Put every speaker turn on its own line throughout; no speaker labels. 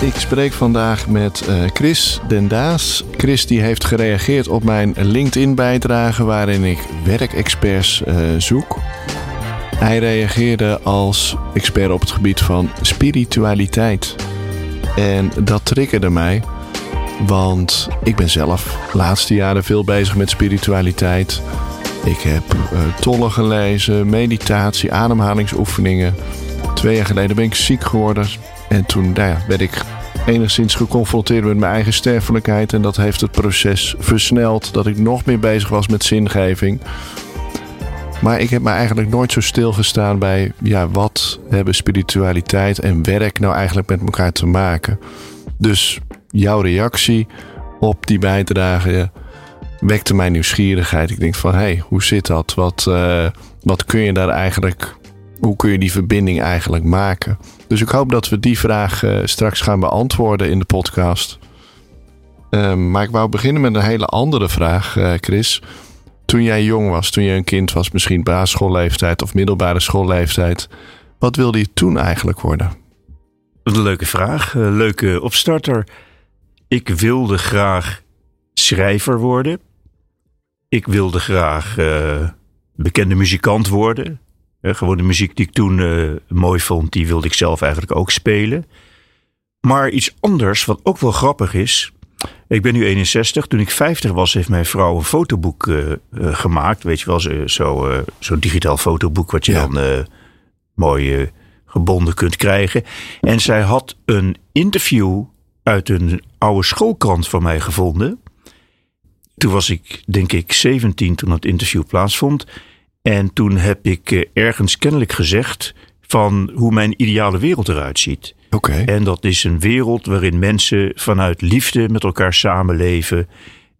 Ik spreek vandaag met uh, Chris Dendaas. Chris die heeft gereageerd op mijn LinkedIn-bijdrage waarin ik werkexperts uh, zoek. Hij reageerde als expert op het gebied van spiritualiteit. En dat triggerde mij, want ik ben zelf de laatste jaren veel bezig met spiritualiteit. Ik heb uh, tollen gelezen, meditatie, ademhalingsoefeningen. Twee jaar geleden ben ik ziek geworden. En toen nou werd ik enigszins geconfronteerd met mijn eigen sterfelijkheid. En dat heeft het proces versneld. Dat ik nog meer bezig was met zingeving. Maar ik heb me eigenlijk nooit zo stilgestaan bij ja, wat hebben spiritualiteit en werk nou eigenlijk met elkaar te maken. Dus jouw reactie op die bijdrage wekte mijn nieuwsgierigheid. Ik denk van hé, hey, hoe zit dat? Wat, uh, wat kun je daar eigenlijk, hoe kun je die verbinding eigenlijk maken? Dus ik hoop dat we die vraag uh, straks gaan beantwoorden in de podcast. Uh, maar ik wou beginnen met een hele andere vraag, uh, Chris toen jij jong was, toen je een kind was, misschien basisschoolleeftijd of middelbare schoolleeftijd, wat wilde je toen eigenlijk worden?
Een leuke vraag, een leuke opstarter. Ik wilde graag schrijver worden. Ik wilde graag bekende muzikant worden. Gewoon de muziek die ik toen uh, mooi vond, die wilde ik zelf eigenlijk ook spelen. Maar iets anders, wat ook wel grappig is, ik ben nu 61. Toen ik 50 was, heeft mijn vrouw een fotoboek uh, uh, gemaakt. Weet je wel, zo'n zo, zo digitaal fotoboek wat je ja. dan mooi gebonden kunt krijgen. En zij had een interview uit een oude schoolkrant van mij gevonden. Toen was ik, denk ik, 17 toen dat interview plaatsvond. En toen heb ik ergens kennelijk gezegd van hoe mijn ideale wereld eruit ziet.
Okay.
En dat is een wereld waarin mensen vanuit liefde met elkaar samenleven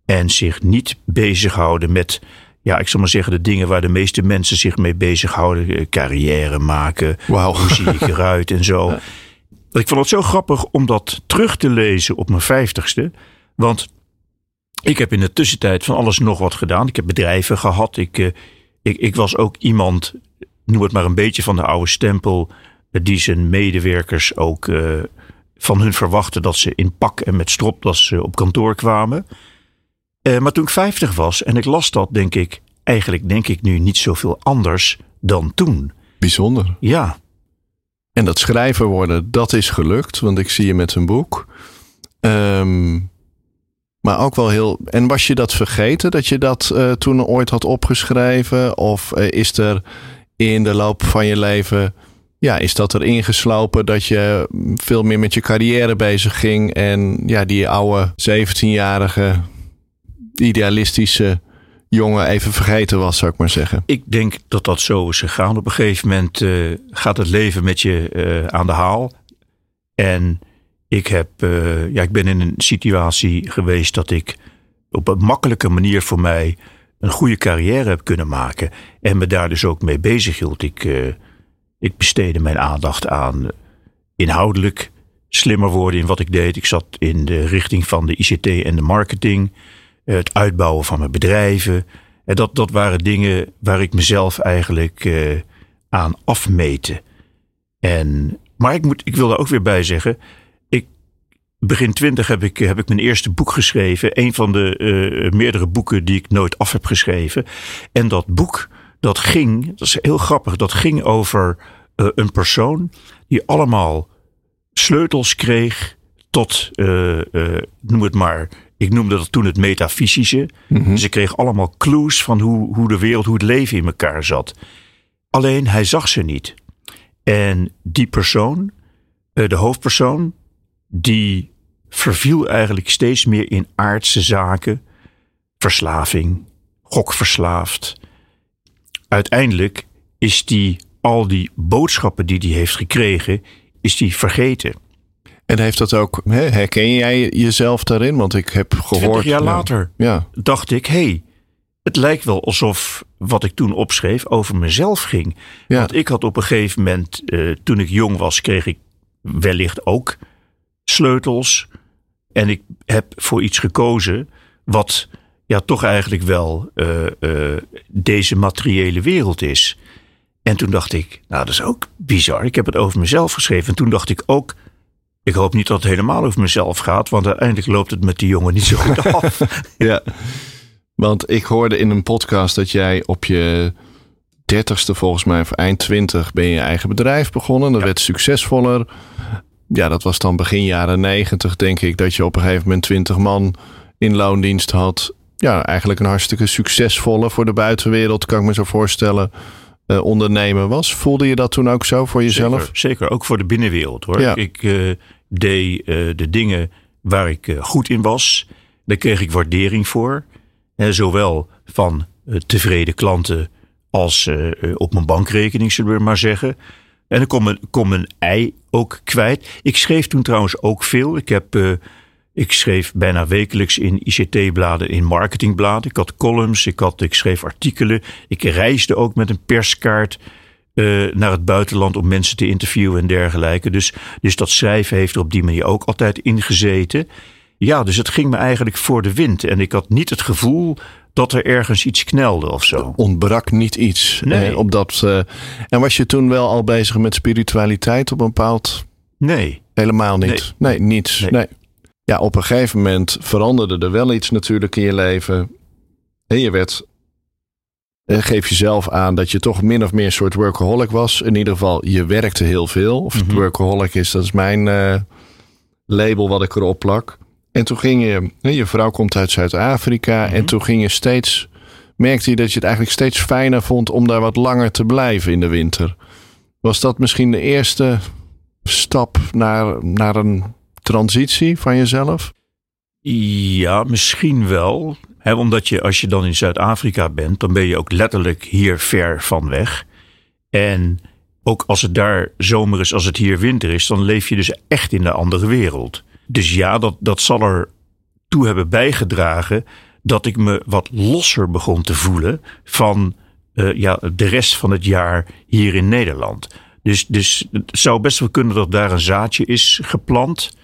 en zich niet bezighouden met, ja, ik zal maar zeggen, de dingen waar de meeste mensen zich mee bezighouden. Carrière maken,
wow.
hoe zie ik eruit en zo. Ja. Ik vond het zo grappig om dat terug te lezen op mijn vijftigste. Want ik heb in de tussentijd van alles nog wat gedaan. Ik heb bedrijven gehad. Ik, ik, ik was ook iemand, noem het maar een beetje van de oude stempel die zijn medewerkers ook uh, van hun verwachten dat ze in pak en met stropdas op kantoor kwamen. Uh, maar toen ik 50 was en ik las dat, denk ik, eigenlijk denk ik nu niet zoveel anders dan toen.
Bijzonder.
Ja.
En dat schrijver worden, dat is gelukt, want ik zie je met een boek. Um, maar ook wel heel. En was je dat vergeten dat je dat uh, toen ooit had opgeschreven? Of is er in de loop van je leven ja, is dat erin geslopen dat je veel meer met je carrière bezig ging en ja, die oude 17-jarige idealistische jongen even vergeten was, zou ik maar zeggen.
Ik denk dat dat zo is gegaan. Op een gegeven moment uh, gaat het leven met je aan de haal. En ik, heb, uh, ja, ik ben in een situatie geweest dat ik op een makkelijke manier voor mij een goede carrière heb kunnen maken. En me daar dus ook mee bezig hield. Ik ik besteedde mijn aandacht aan inhoudelijk slimmer worden in wat ik deed. Ik zat in de richting van de ICT en de marketing, het uitbouwen van mijn bedrijven. En dat, dat waren dingen waar ik mezelf eigenlijk aan afmeten. En, maar ik, moet, ik wil daar ook weer bij zeggen. Ik, begin twintig heb ik, heb ik mijn eerste boek geschreven. Een van de uh, meerdere boeken die ik nooit af heb geschreven. En dat boek dat ging, dat is heel grappig, dat ging over uh, een persoon die allemaal sleutels kreeg tot, uh, uh, noem het maar, ik noemde dat toen het metafysische. Mm -hmm. Ze kreeg allemaal clues van hoe, hoe de wereld, hoe het leven in elkaar zat. Alleen hij zag ze niet. En die persoon, de hoofdpersoon, die verviel eigenlijk steeds meer in aardse zaken. Verslaving, gokverslaafd, uiteindelijk is die al die boodschappen die hij heeft gekregen, is die vergeten.
En heeft dat ook, herken jij jezelf daarin? Want ik heb gehoord.
20 jaar
ja,
later
Ja,
dacht ik, hé, hey, het lijkt wel alsof wat ik toen opschreef over mezelf ging.
Ja.
Want ik had op een gegeven moment, eh, toen ik jong was, kreeg ik wellicht ook sleutels. En ik heb voor iets gekozen wat ja, toch eigenlijk wel eh, eh, deze materiële wereld is. En toen dacht ik, nou dat is ook bizar. Ik heb het over mezelf geschreven. En toen dacht ik ook, ik hoop niet dat het helemaal over mezelf gaat. Want uiteindelijk loopt het met die jongen niet zo goed af.
ja. Want ik hoorde in een podcast dat jij op je dertigste volgens mij, of eind twintig, ben je eigen bedrijf begonnen. Dat werd succesvoller. Ja, dat was dan begin jaren negentig, denk ik, dat je op een gegeven moment twintig man in loondienst had. Ja, eigenlijk een hartstikke succesvolle voor de buitenwereld, kan ik me zo voorstellen, eh, ondernemer was. Voelde je dat toen ook zo voor jezelf?
Zeker, zeker, ook voor de binnenwereld hoor.
Ja.
Ik eh, deed eh, de dingen waar ik goed in was. Daar kreeg ik waardering voor. Zowel van tevreden klanten als op mijn bankrekening, zullen we maar zeggen. En kon mijn, kon mijn ei ook kwijt. Ik schreef toen trouwens ook veel. Ik, heb, eh, ik schreef bijna wekelijks in ICT-bladen, in marketingbladen. Ik had columns, ik, had, ik schreef artikelen. Ik reisde ook met een perskaart eh, naar het buitenland om mensen te interviewen en dergelijke. Dus, dus dat schrijven heeft er op die manier ook altijd ingezeten. Ja, dus het ging me eigenlijk voor de wind. En ik had niet het gevoel dat er ergens iets knelde of zo.
Ontbrak niet iets.
Nee.
eh, op dat, eh, en was je toen wel al bezig met spiritualiteit op een bepaald
Nee,
Helemaal niet. Nee, niets. Nee.
Nee.
Ja, op een gegeven moment veranderde er wel iets natuurlijk in je leven. En je werd. eh, Geef jezelf aan dat je toch min of meer een soort workaholic was. In ieder geval, je werkte heel veel. Of het
Mhm.
workaholic is, dat is mijn label wat ik erop plak. En toen ging je, je vrouw komt uit Zuid-Afrika. En toen ging je steeds, merkte je dat je het eigenlijk steeds fijner vond om daar wat langer te blijven in de winter. Was dat misschien de eerste stap naar, naar een transitie van jezelf?
Ja, misschien wel. Omdat je, als je dan in Zuid-Afrika bent, dan ben je ook letterlijk hier ver van weg. En ook als het daar zomer is, als het hier winter is, dan leef je dus echt in de andere wereld. Dus ja, dat, dat zal er toe hebben bijgedragen dat ik me wat losser begon te voelen van eh, ja, de rest van het jaar hier in Nederland. Dus, dus het zou best wel kunnen dat daar een zaadje is geplant.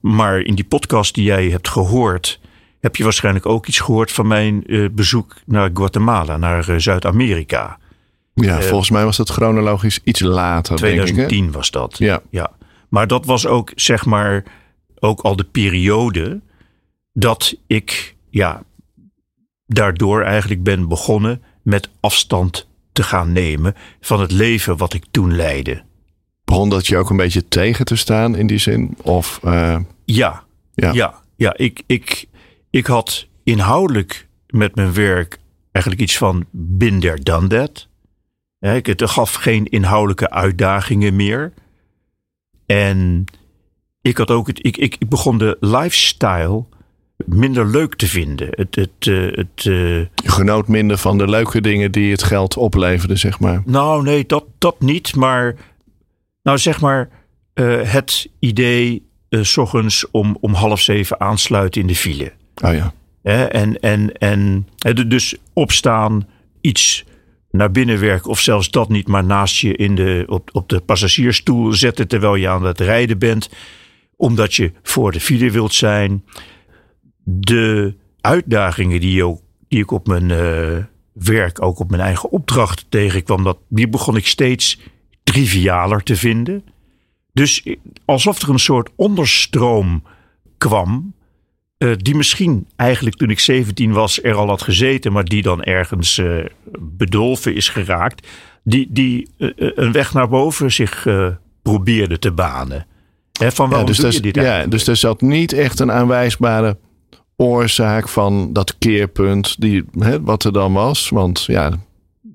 Maar in die podcast die jij hebt gehoord, heb je waarschijnlijk ook iets gehoord van mijn eh, bezoek naar Guatemala, naar eh, Zuid-Amerika.
Ja, volgens mij was dat chronologisch iets later, denk ik.
2010 was dat.
Ja.
ja. Maar dat was ook, zeg maar, ook al de periode dat ik, ja, daardoor eigenlijk ben begonnen met afstand te gaan nemen van het leven wat ik toen leidde.
Begon dat je ook een beetje tegen te staan in die zin? Of, eh,
Ja,
ja.
ja, ja ik, ik, ik had inhoudelijk met mijn werk eigenlijk iets van bin there, done that. Hè, Ik, het gaf geen inhoudelijke uitdagingen meer. En ik had ook het, ik, ik, ik begon de lifestyle minder leuk te vinden. Het, het, eh, het,
Je genoot minder van de leuke dingen die het geld opleverde, zeg maar.
nou, nee, dat, dat niet. Maar, nou zeg maar, eh, het idee, s ochtends om, om half zeven aansluiten in de file.
Oh ja.
En, en, en dus opstaan, iets naar binnen werken, of zelfs dat niet, maar naast je in de, op, op de passagiersstoel zetten terwijl je aan het rijden bent, omdat je voor de file wilt zijn. De uitdagingen die, die ik op mijn eh, werk, ook op mijn eigen opdracht tegenkwam, dat, die begon ik steeds trivialer te vinden. Dus alsof er een soort onderstroom kwam eh, die misschien eigenlijk toen ik 17 was er al had gezeten, maar die dan ergens eh, bedolven is geraakt, die, die eh, eh, een weg naar boven zich eh, probeerde te banen. Hè, van waarom
ja, dus,
doe
er,
je dit
ja,
eigenlijk?
dus er zat niet echt een aanwijsbare oorzaak van dat keerpunt, die, wat er dan was. Want ja,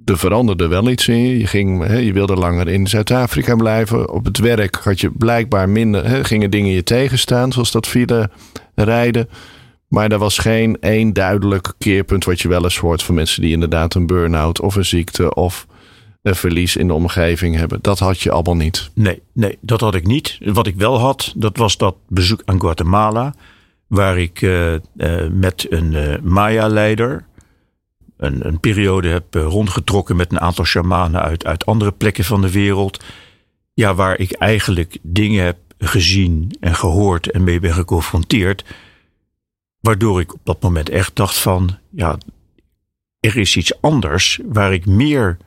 er veranderde wel iets in je. Je, ging, je wilde langer in Zuid-Afrika blijven. Op het werk had je blijkbaar minder, gingen dingen je tegenstaan, zoals dat file rijden. Maar er was geen één duidelijk keerpunt wat je wel eens hoort van mensen die inderdaad een burn-out of een ziekte of verlies in de omgeving hebben. Dat had je allemaal niet.
Nee, nee, dat had ik niet. Wat ik wel had, dat was dat bezoek aan Guatemala. Waar ik uh, uh, met een uh, Maya-leider een, een, periode heb rondgetrokken met een aantal shamanen uit, uit andere plekken van de wereld. Ja, waar ik eigenlijk dingen heb gezien en gehoord en mee ben geconfronteerd. Waardoor ik op dat moment echt dacht van, ja, er is iets anders waar ik meer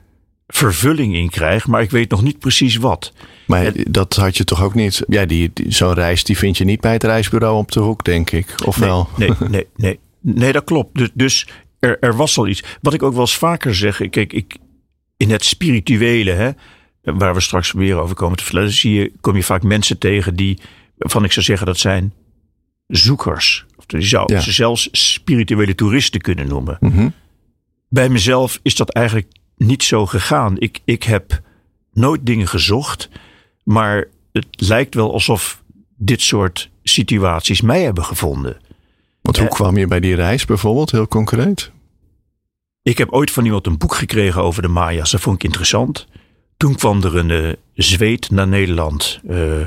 vervulling in krijg, maar ik weet nog niet precies wat.
Maar dat had je toch ook niet? Ja, die, zo'n reis die vind je niet bij het reisbureau op de hoek, denk ik. Of
nee,
wel?
Nee, nee, nee. Nee, dat klopt. Dus, dus er, er was al iets. Wat ik ook wel eens vaker zeg. Kijk, ik, in het spirituele, hè, waar we straks weer over komen te vertellen, zie je, kom je vaak mensen tegen die, van ik zou zeggen, dat zijn zoekers. Of die zou ja. ze zelfs spirituele toeristen kunnen noemen.
Mm -hmm.
Bij mezelf is dat eigenlijk niet zo gegaan. Ik, ik heb nooit dingen gezocht, maar het lijkt wel alsof dit soort situaties mij hebben gevonden.
Want hoe kwam je bij die reis bijvoorbeeld, heel concreet?
Ik heb ooit van iemand een boek gekregen over de Maya's. Dat vond ik interessant. Toen kwam er een uh, Zweed naar Nederland. Uh,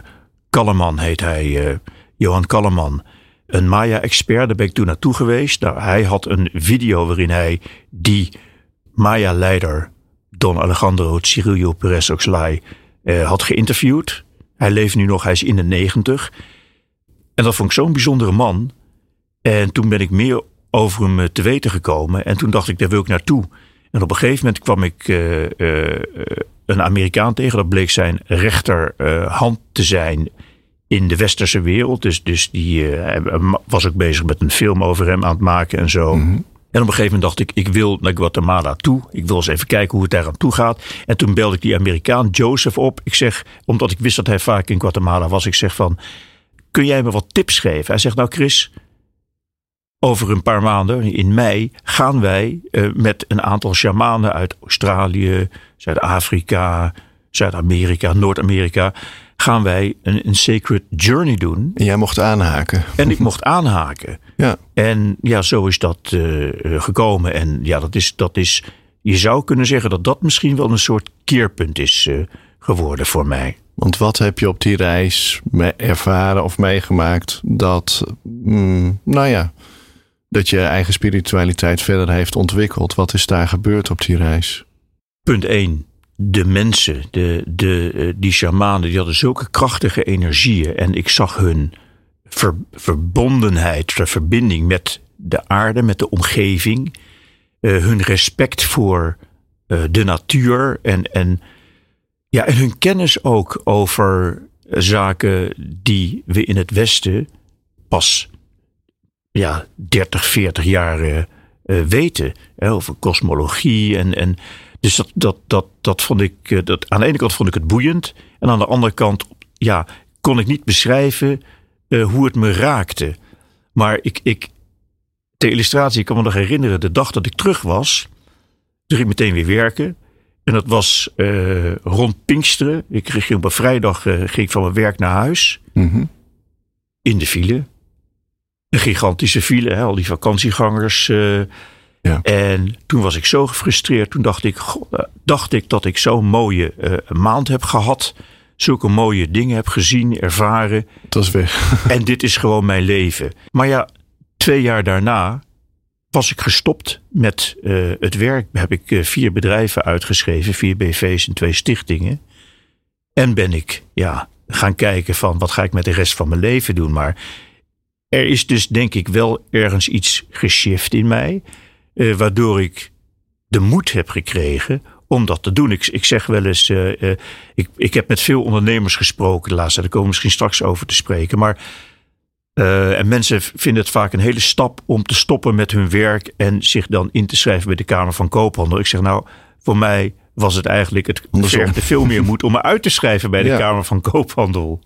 Kalleman heet hij, uh, Johan Kalleman. Een Maya-expert, daar ben ik toen naartoe geweest. Nou, hij had een video waarin hij die Maya-leider Don Alejandro Cirillo Perez Oxlay uh, had geïnterviewd. Hij leeft nu nog, hij is in de negentig. En dat vond ik zo'n bijzondere man. En toen ben ik meer over hem te weten gekomen. En toen dacht ik, daar wil ik naartoe. En op een gegeven moment kwam ik uh, uh, een Amerikaan tegen. Dat bleek zijn rechterhand te zijn in de westerse wereld. Dus, dus die was ook bezig met een film over hem aan het maken en zo.
-hmm.
En op een gegeven moment dacht ik, ik wil naar Guatemala toe. Ik wil eens even kijken hoe het daar aan toe gaat. En toen belde ik die Amerikaan Joseph op. Ik zeg, omdat ik wist dat hij vaak in Guatemala was. Ik zeg van, kun jij me wat tips geven? Hij zegt, nou Chris, over een paar maanden, in mei, gaan wij uh, met een aantal shamanen uit Australië, Zuid-Afrika, Zuid-Amerika, Noord-Amerika gaan wij een, een sacred journey doen.
En jij mocht aanhaken.
En ik mocht aanhaken.
Ja.
En ja, zo is dat uh, gekomen. En ja, dat is, dat is, je zou kunnen zeggen dat dat misschien wel een soort keerpunt is uh, geworden voor mij.
Want wat heb je op die reis ervaren of meegemaakt dat, mm, nou ja, dat je eigen spiritualiteit verder heeft ontwikkeld? Wat is daar gebeurd op die reis?
Punt 1 de mensen, de, de, die shamanen, die hadden zulke krachtige energieën. En ik zag hun ver, verbondenheid, de verbinding met de aarde, met de omgeving. Uh, hun respect voor uh, de natuur. En, en, ja, en hun kennis ook over zaken die we in het Westen pas ja, 30, 40 jaar weten. Over kosmologie en. en dus dat, dat, dat, dat vond ik, dat, aan de ene kant vond ik het boeiend. En aan de andere kant, ja, kon ik niet beschrijven uh, hoe het me raakte. Maar ik, ik, ter illustratie, ik kan me nog herinneren, de dag dat ik terug was, toen ging ik meteen weer werken. En dat was uh, rond Pinksteren. Ik ging op een vrijdag uh, ging ik van mijn werk naar huis.
Mm -hmm.
In de file. Een gigantische file, hè, al die vakantiegangers.
Ja.
En toen was ik zo gefrustreerd. Toen dacht ik, god, dacht ik dat ik zo'n mooie uh, maand heb gehad. Zulke mooie dingen heb gezien, ervaren.
Dat is weg.
en dit is gewoon mijn leven. Maar ja, twee jaar daarna was ik gestopt met uh, het werk. Heb ik uh, vier bedrijven uitgeschreven, vier BV's en twee stichtingen. En ben ik ja, gaan kijken van wat ga ik met de rest van mijn leven doen. Maar er is dus denk ik wel ergens iets geshift in mij. Uh, waardoor ik de moed heb gekregen om dat te doen. Ik, ik zeg wel eens, uh, uh, ik, ik heb met veel ondernemers gesproken de laatste tijd. Daar komen we misschien straks over te spreken. Maar en mensen vinden het vaak een hele stap om te stoppen met hun werk en zich dan in te schrijven bij de Kamer van Koophandel. Ik zeg nou, voor mij was het eigenlijk, het vergde veel meer moed om me uit te schrijven bij de ja. Kamer van Koophandel.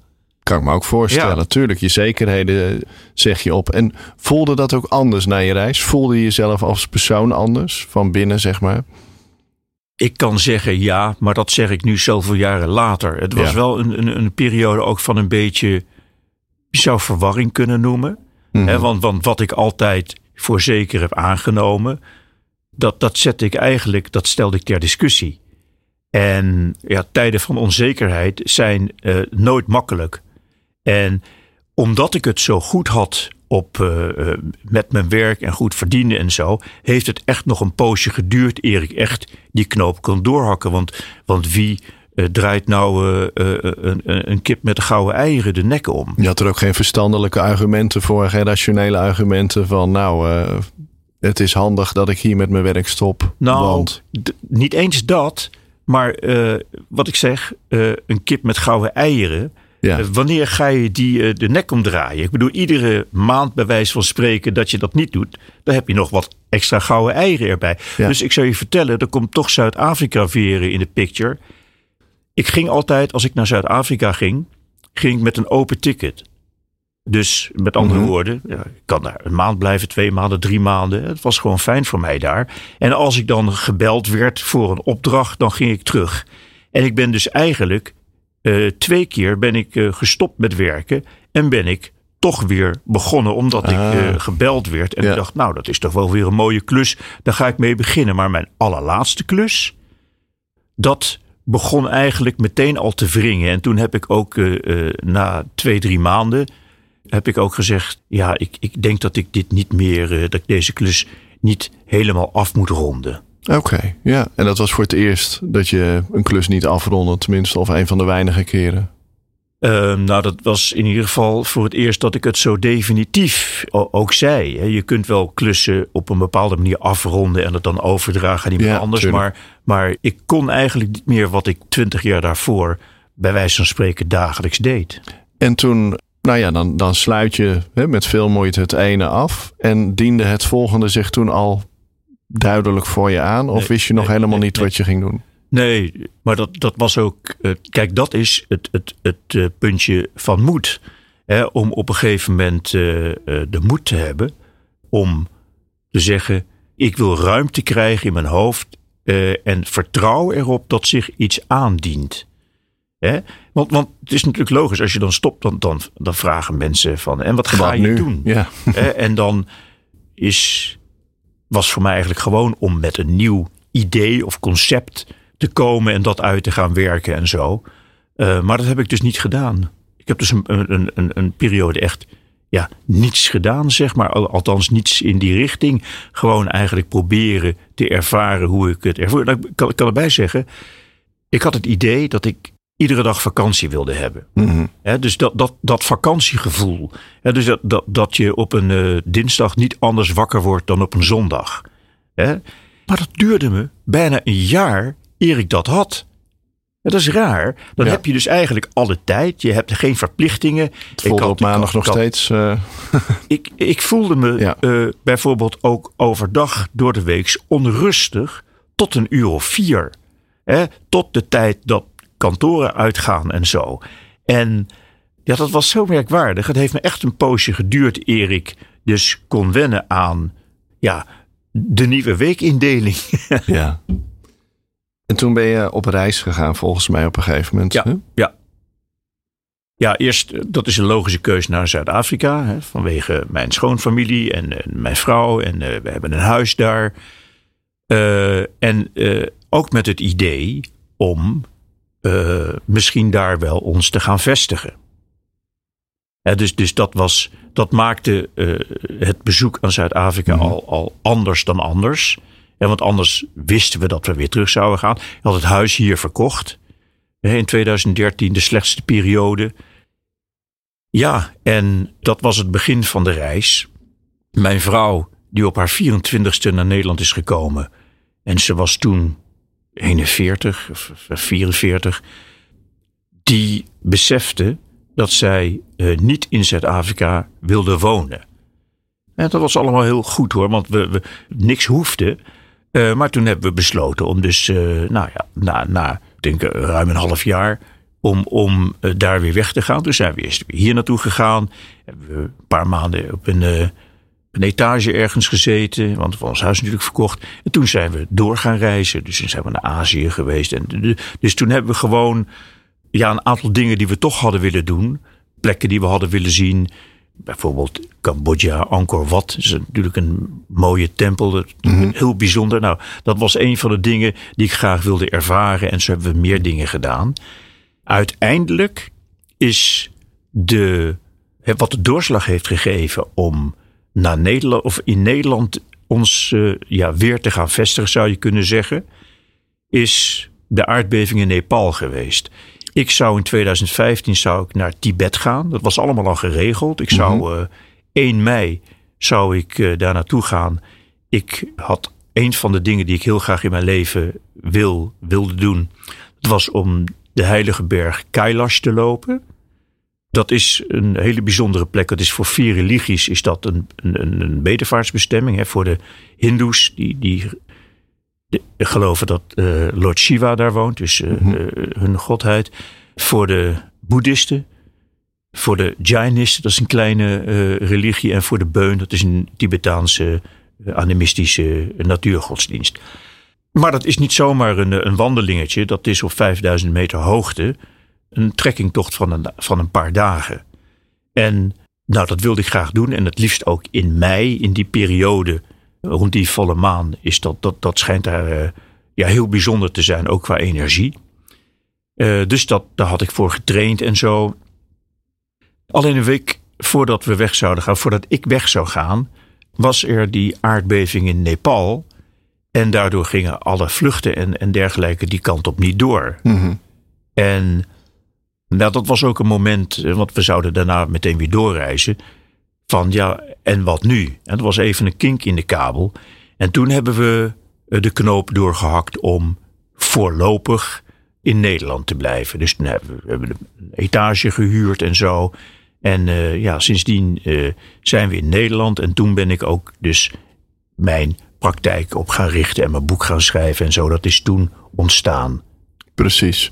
Kan ik me ook voorstellen. Ja. Tuurlijk, je zekerheden zeg je op. En voelde dat ook anders na je reis? Voelde je jezelf als persoon anders van binnen, zeg maar?
Ik kan zeggen ja, maar dat zeg ik nu zoveel jaren later. Het was ja. wel een, een, een, periode ook van een beetje, je zou verwarring kunnen noemen. Mm He, want, want wat ik altijd voor zeker heb aangenomen, dat, dat zette ik eigenlijk, dat stelde ik ter discussie. En ja, tijden van onzekerheid zijn uh, nooit makkelijk. En omdat ik het zo goed had op, uh, met mijn werk en goed verdienen en zo, heeft het echt nog een poosje geduurd eer ik echt die knoop kon doorhakken. Want, want wie uh, draait nou een, een, kip met de gouden eieren de nek om?
Je had er ook geen verstandelijke argumenten voor, geen rationele argumenten van nou, het is handig dat ik hier met mijn werk stop.
Nou,
want...
niet eens dat, maar wat ik zeg, een kip met gouden eieren ja. Eh, wanneer ga je die eh, de nek omdraaien? Ik bedoel, iedere maand bij wijze van spreken dat je dat niet doet, dan heb je nog wat extra gouden eieren erbij. Dus ik zou je vertellen, er komt toch Zuid-Afrika weer in de picture. Ik ging altijd, als ik naar Zuid-Afrika ging, ging ik met een open ticket. Dus met andere mhm. woorden, ja, ik kan daar een maand blijven, twee maanden, drie maanden. Het was gewoon fijn voor mij daar. En als ik dan gebeld werd voor een opdracht, dan ging ik terug. En ik ben dus eigenlijk uh, twee keer ben ik uh, gestopt met werken en ben ik toch weer begonnen omdat ik uh, gebeld werd. En ja. ik dacht, nou, dat is toch wel weer een mooie klus. Daar ga ik mee beginnen. Maar mijn allerlaatste klus, dat begon eigenlijk meteen al te wringen. En toen heb ik ook na twee, drie maanden, heb ik ook gezegd, ja, ik, ik denk dat ik dit niet meer, dat ik deze klus niet helemaal af moet ronden.
Oké, ja. En dat was voor het eerst dat je een klus niet afronde, tenminste, of een van de weinige keren.
Uh, nou, dat was in ieder geval voor het eerst dat ik het zo definitief ook zei. Je kunt wel klussen op een bepaalde manier afronden en het dan overdragen aan iemand ja, anders. Maar, maar ik kon eigenlijk niet meer wat ik twintig jaar daarvoor bij wijze van spreken dagelijks deed.
En toen, nou ja, dan, dan sluit je hè, met veel moeite het ene af. En diende het volgende zich toen al duidelijk voor je aan? Of wist je nog helemaal niet wat je ging doen?
Nee, maar dat, dat was ook. Uh, kijk, dat is het, het, het uh, puntje van moed. Hè, om op een gegeven moment uh, de moed te hebben om te zeggen: Ik wil ruimte krijgen in mijn hoofd en vertrouw erop dat zich iets aandient. Hè? Want, want het is natuurlijk logisch, als je dan stopt, dan, dan, dan vragen mensen van: En wat ga je doen?
Ja.
En dan is was voor mij eigenlijk gewoon om met een nieuw idee of concept te komen en dat uit te gaan werken en zo. Uh, maar dat heb ik dus niet gedaan. Ik heb dus een, een, een, een periode echt ja, niets gedaan, zeg maar. Althans, niets in die richting. Gewoon eigenlijk proberen te ervaren hoe ik het ik kan, ik kan erbij zeggen, ik had het idee dat ik iedere dag vakantie wilde hebben.
Mm
dus dat, dat, dat vakantiegevoel. dus dat, dat, dat je op een uh, dinsdag niet anders wakker wordt dan op een zondag. Maar dat duurde me bijna een jaar eer ik dat had. dat is raar. Dan heb je dus eigenlijk alle tijd. Je hebt geen verplichtingen.
Het voelde ik op maandag nog steeds. Uh...
ik, ik voelde me ja. uh, bijvoorbeeld ook overdag door de week onrustig tot een uur of vier. Hè, tot de tijd dat kantoren uitgaan en zo. En ja, dat was zo merkwaardig. Het heeft me echt een poosje geduurd eer ik dus kon wennen aan ja, de nieuwe weekindeling.
ja. En toen ben je op reis gegaan volgens mij op een gegeven moment.
Ja, ja. Ja, eerst, dat is een logische keuze naar Zuid-Afrika. Vanwege mijn schoonfamilie en, en mijn vrouw. En uh, we hebben een huis daar. Uh, en uh, ook met het idee om uh, misschien daar wel ons te gaan vestigen. dus, dus dat, was, dat maakte uh, het bezoek aan Zuid-Afrika mm. al, al anders dan anders. Want anders wisten we dat we weer terug zouden gaan. Ik had het huis hier verkocht. In 2013, de slechtste periode. Ja, en dat was het begin van de reis. Mijn vrouw, die op haar 24ste naar Nederland is gekomen. En ze was toen 41 of 44, die besefte dat zij uh, niet in Zuid-Afrika wilde wonen. En dat was allemaal heel goed hoor, want we, we niks hoefde. Uh, maar toen hebben we besloten om dus, uh, nou ja, na, na denk ruim een half jaar, om, om daar weer weg te gaan. Toen zijn we eerst weer hier naartoe gegaan. Hebben we een paar maanden op een een etage ergens gezeten, want we ons huis natuurlijk verkocht. En toen zijn we door gaan reizen. Dus toen zijn we naar Azië geweest. En dus toen hebben we gewoon ja, een aantal dingen die we toch hadden willen doen. Plekken die we hadden willen zien. bijvoorbeeld Cambodja, Angkor Wat. is natuurlijk een mooie tempel. Heel bijzonder. Nou, dat was een van de dingen die ik graag wilde ervaren. En zo hebben we meer dingen gedaan. Uiteindelijk is de, wat de doorslag heeft gegeven om naar Nederland, of in Nederland ons uh, ja, weer te gaan vestigen, zou je kunnen zeggen, is de aardbeving in Nepal geweest. Ik zou in 2015 zou ik naar Tibet gaan. Dat was allemaal al geregeld. Ik zou uh, 1 mei zou ik uh, daar naartoe gaan. Ik had een van de dingen die ik heel graag in mijn leven wil, wilde doen. Dat was om de heilige berg Kailash te lopen. Dat is een hele bijzondere plek. Dat is voor vier religies is dat een, een, een bedevaartsbestemming. Hè. Voor de hindoes die, die geloven dat uh, Lord Shiva daar woont. Dus uh, mm -hmm. hun godheid. Voor de boeddhisten. Voor de Jainisten, dat is een kleine religie. En voor de Beun, dat is een Tibetaanse animistische natuurgodsdienst. Maar dat is niet zomaar een, een wandelingetje. Dat is op 5000 meter hoogte een trekkingtocht van een, van een paar dagen. En nou, dat wilde ik graag doen. En het liefst ook in mei, in die periode rond die volle maan. Is dat, dat, dat schijnt daar uh, ja, heel bijzonder te zijn, ook qua energie. Uh, dus dat, daar had ik voor getraind en zo. Alleen een week voordat we weg zouden gaan, voordat ik weg zou gaan, was er die aardbeving in Nepal. En daardoor gingen alle vluchten en, en dergelijke die kant op niet door. Mm -hmm. En nou, dat was ook een moment, eh, want we zouden daarna meteen weer doorreizen. Van ja, en wat nu? En dat was even een kink in de kabel. En toen hebben we eh, de knoop doorgehakt om voorlopig in Nederland te blijven. Dus toen hebben we, hebben een etage gehuurd en zo. En uh, ja, sindsdien zijn we in Nederland. En toen ben ik ook dus mijn praktijk op gaan richten en mijn boek gaan schrijven en zo. Dat is toen ontstaan.
Precies.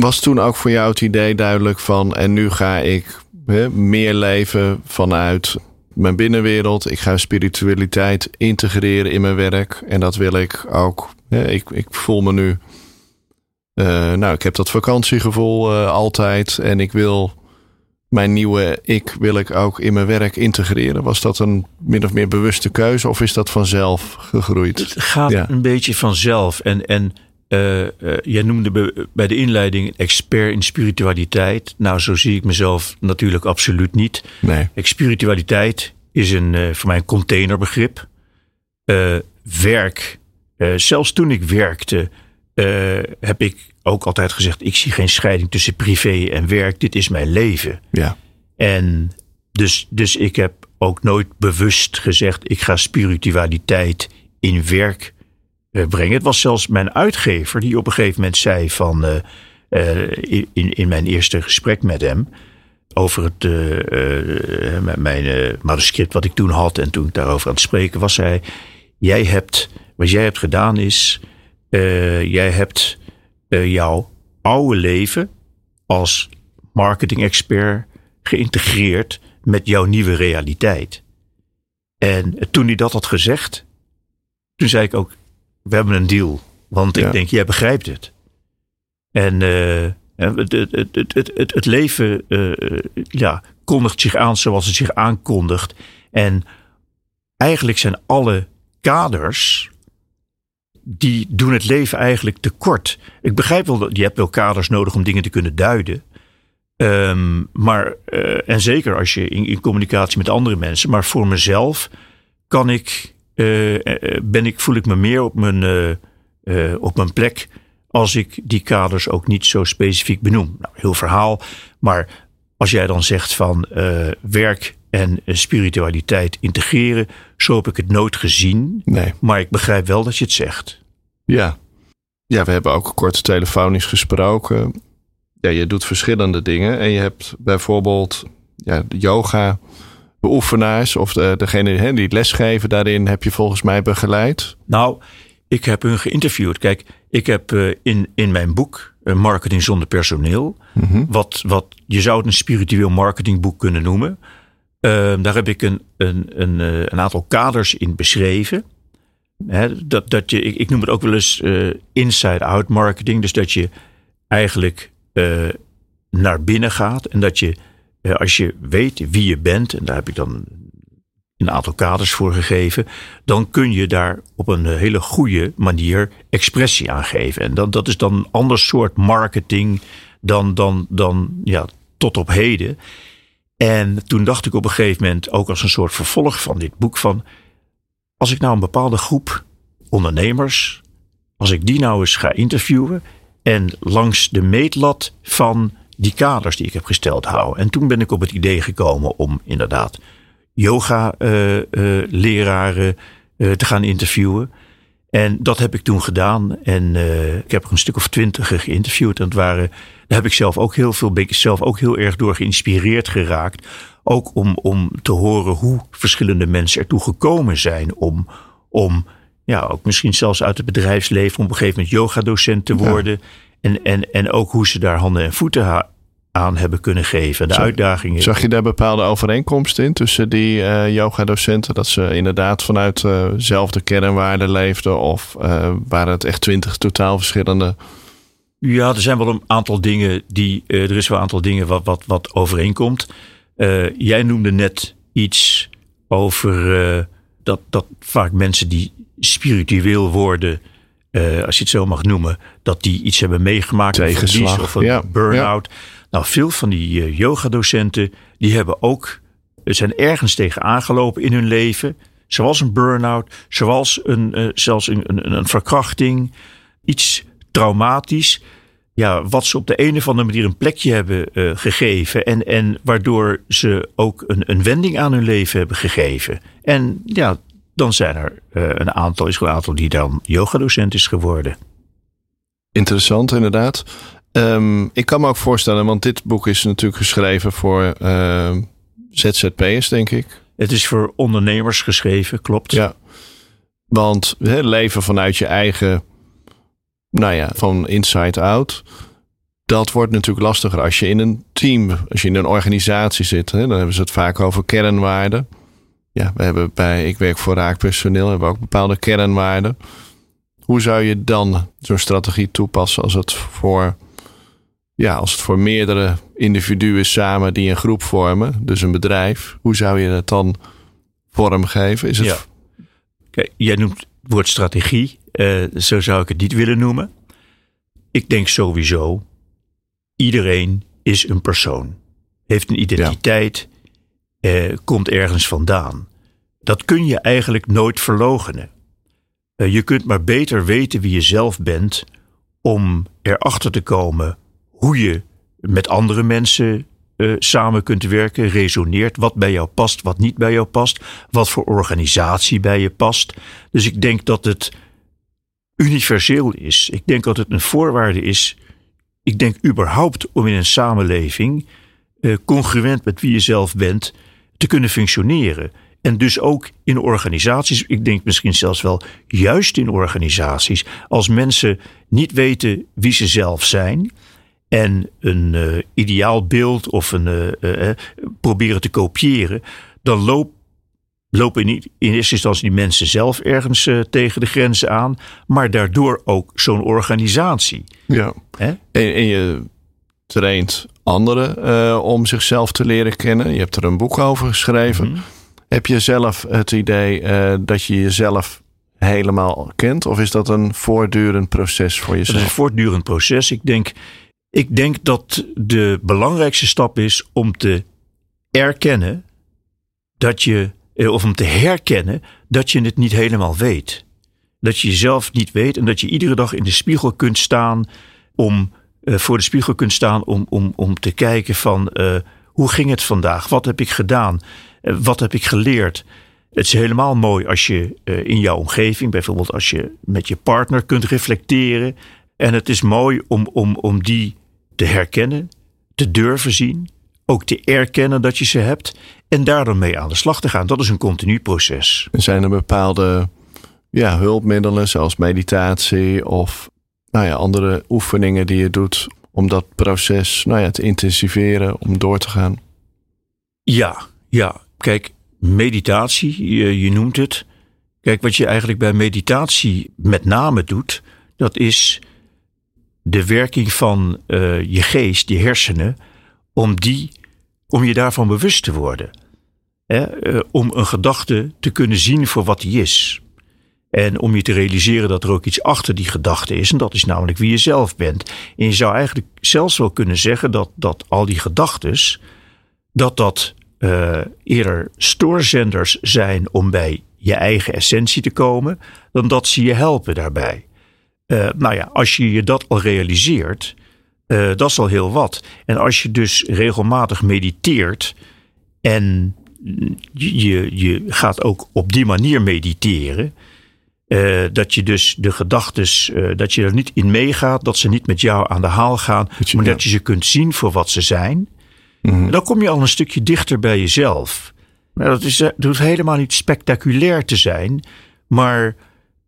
Was toen ook voor jou het idee duidelijk van en nu ga ik hè, meer leven vanuit mijn binnenwereld. Ik ga spiritualiteit integreren in mijn werk. En dat wil ik ook. Hè, ik, ik voel me nu. Uh, nou, ik heb dat vakantiegevoel uh, altijd. En ik wil mijn nieuwe ik wil ik ook in mijn werk integreren. Was dat een min of meer bewuste keuze of is dat vanzelf gegroeid?
Het gaat ja. een beetje vanzelf. En, en uh, uh, jij noemde bij de inleiding expert in spiritualiteit. Nou, zo zie ik mezelf natuurlijk absoluut niet.
Nee.
Spiritualiteit is een, uh, voor mij een containerbegrip. werk, zelfs toen ik werkte, heb ik ook altijd gezegd: ik zie geen scheiding tussen privé en werk. Dit is mijn leven.
Ja.
En dus, dus ik heb ook nooit bewust gezegd: ik ga spiritualiteit in werk brengen. Het was zelfs mijn uitgever die op een gegeven moment zei van uh, uh, in, in mijn eerste gesprek met hem over het mijn manuscript wat ik toen had en toen ik daarover aan het spreken was, hij: jij hebt wat jij hebt gedaan is jij hebt jouw oude leven als marketing expert geïntegreerd met jouw nieuwe realiteit. En toen hij dat had gezegd, toen zei ik ook: we hebben een deal. Want ik denk, jij begrijpt het. En uh, het, het, het, het, het, leven uh, ja, kondigt zich aan zoals het zich aankondigt. En eigenlijk zijn alle kaders. Die doen het leven eigenlijk tekort. Ik begrijp wel dat je hebt wel kaders nodig om dingen te kunnen duiden. Um, maar, uh, en zeker als je in, in communicatie met andere mensen. Maar voor mezelf kan ik ben ik, voel ik me meer op mijn, uh, op mijn plek als ik die kaders ook niet zo specifiek benoem. Nou, heel verhaal, maar als jij dan zegt van werk en spiritualiteit integreren, zo heb ik het nooit gezien.
Nee.
Maar ik begrijp wel dat je het zegt.
Ja. Ja, we hebben ook kort telefonisch gesproken. Ja, je doet verschillende dingen. En je hebt bijvoorbeeld ja, yoga beoefenaars of de, degene die lesgeven daarin heb je volgens mij begeleid?
Nou, ik heb hun geïnterviewd. Kijk, ik heb uh, in, in mijn boek uh, Marketing zonder personeel, mm -hmm. wat, wat je zou het een spiritueel marketingboek kunnen noemen. Uh, daar heb ik een, een, een, een, aantal kaders in beschreven. Dat, dat je, ik, ik, noem het ook wel eens inside-out marketing. Dus dat je eigenlijk naar binnen gaat en dat je eh, als je weet wie je bent, en daar heb ik dan een aantal kaders voor gegeven, dan kun je daar op een hele goede manier expressie aan geven. En dat, dat is dan een ander soort marketing dan, dan, dan ja, tot op heden. En toen dacht ik op een gegeven moment, ook als een soort vervolg van dit boek, van als ik nou een bepaalde groep ondernemers, als ik die nou eens ga interviewen en langs de meetlat van die kaders die ik heb gesteld hou. En toen ben ik op het idee gekomen om inderdaad yoga-leraren uh, uh, te gaan interviewen. En dat heb ik toen gedaan. En uh, ik heb er een stuk of twintig geïnterviewd. En het waren, daar heb ik zelf ook heel veel, ben ik zelf ook heel erg door geïnspireerd geraakt. Ook om, om te horen hoe verschillende mensen ertoe gekomen zijn om, om ja, ook misschien zelfs uit het bedrijfsleven, om op een gegeven moment yogadocent te worden. En, en, en ook hoe ze daar handen en voeten aan hebben kunnen geven. De
zag,
uitdagingen.
Zag je daar bepaalde overeenkomsten in tussen die uh, yoga-docenten? Dat ze inderdaad vanuit dezelfde uh kernwaarden leefden? Of uh, waren het echt twintig totaal verschillende?
Ja, er zijn wel een aantal dingen die. Er is wel een aantal dingen wat, wat, wat overeenkomt. jij noemde net iets over dat, dat vaak mensen die spiritueel worden. als je het zo mag noemen, dat die iets hebben meegemaakt.
Tegenslag,
of een
ja,
burn-out. Ja. Nou, veel van die uh, yogadocenten, die hebben ook, zijn ergens tegen aangelopen in hun leven. Zoals een burn-out, zoals een, uh, zelfs een, een, een, verkrachting, iets traumatisch. Ja, wat ze op de een of andere manier een plekje hebben uh, gegeven. En, en waardoor ze ook een, een wending aan hun leven hebben gegeven. En ja, dan zijn er een aantal, is een aantal die dan yogadocent is geworden.
Interessant, inderdaad. Um, ik kan me ook voorstellen, want dit boek is natuurlijk geschreven voor uh, ZZP'ers, denk ik.
Het is voor ondernemers geschreven, klopt.
Ja, want he, leven vanuit je eigen, nou ja, van inside out. Dat wordt natuurlijk lastiger als je in een team, als je in een organisatie zit. Dan hebben ze het vaak over kernwaarden. Ja, we hebben bij, ik werk voor raakpersoneel, hebben we ook bepaalde kernwaarden. Hoe zou je dan zo'n strategie toepassen als het voor ja, als het voor meerdere individuen samen die een groep vormen, dus een bedrijf, hoe zou je dat dan vormgeven? Is het...
Ja. Kijk, jij noemt het woord strategie, uh, zo zou ik het niet willen noemen. Ik denk sowieso, iedereen is een persoon, heeft een identiteit, ja. uh, komt ergens vandaan. Dat kun je eigenlijk nooit verlogenen. Uh, je kunt maar beter weten wie je zelf bent om erachter te komen hoe je met andere mensen uh, samen kunt werken, resoneert, wat bij jou past, wat niet bij jou past, wat voor organisatie bij je past. Dus ik denk dat het universeel is. Ik denk dat het een voorwaarde is. Ik denk überhaupt om in een samenleving uh, congruent met wie je zelf bent te kunnen functioneren. En dus ook in organisaties, ik denk misschien zelfs wel juist in organisaties, als mensen niet weten wie ze zelf zijn, en een uh, ideaal beeld of een, uh, uh, proberen te kopiëren, dan loop, lopen in, in, eerste instantie die mensen zelf ergens tegen de grenzen aan, maar daardoor ook zo'n organisatie.
Ja. En, en, je traint anderen om zichzelf te leren kennen. Je hebt er een boek over geschreven. Mm -hmm. Heb je zelf het idee dat je jezelf helemaal kent? Of is dat een voortdurend proces voor jezelf?
Het is een voortdurend proces. Ik denk, ik denk dat de belangrijkste stap is om te erkennen dat je, eh, of om te herkennen dat je het niet helemaal weet. Dat je jezelf niet weet en dat je iedere dag in de spiegel kunt staan om, uh, voor de spiegel kunt staan om, om, om te kijken van uh, hoe ging het vandaag? Wat heb ik gedaan? Uh, wat heb ik geleerd? Het is helemaal mooi als je in jouw omgeving, bijvoorbeeld als je met je partner kunt reflecteren. En het is mooi om, om, om die te herkennen, te durven zien, ook te erkennen dat je ze hebt en daar dan mee aan de slag te gaan. Dat is een continu proces.
Zijn er bepaalde ja, hulpmiddelen zoals meditatie of nou ja, andere oefeningen die je doet om dat proces nou ja, te intensiveren, om door te gaan?
Ja, ja. Kijk, meditatie, je, noemt het. Kijk, wat je eigenlijk bij meditatie met name doet, dat is de werking van uh, je geest, je hersenen, om die om je daarvan bewust te worden. Eh, om een gedachte te kunnen zien voor wat die is. En om je te realiseren dat er ook iets achter die gedachte is. En dat is namelijk wie je zelf bent. En je zou eigenlijk zelfs wel kunnen zeggen dat, dat al die gedachtes. dat dat uh, eerder stoorzenders zijn om bij je eigen essentie te komen. dan dat ze je helpen daarbij. Uh, nou ja, als je je dat al realiseert. Uh, dat is al heel wat. En als je dus regelmatig mediteert. en je, je gaat ook op die manier mediteren. Uh, dat je dus de gedachtes, uh, dat je er niet in meegaat, dat ze niet met jou aan de haal gaan, je, maar dat je ze kunt zien voor wat ze zijn. Mm -hmm. Dan kom je al een stukje dichter bij jezelf. Nou, dat, is, dat hoeft helemaal niet spectaculair te zijn, maar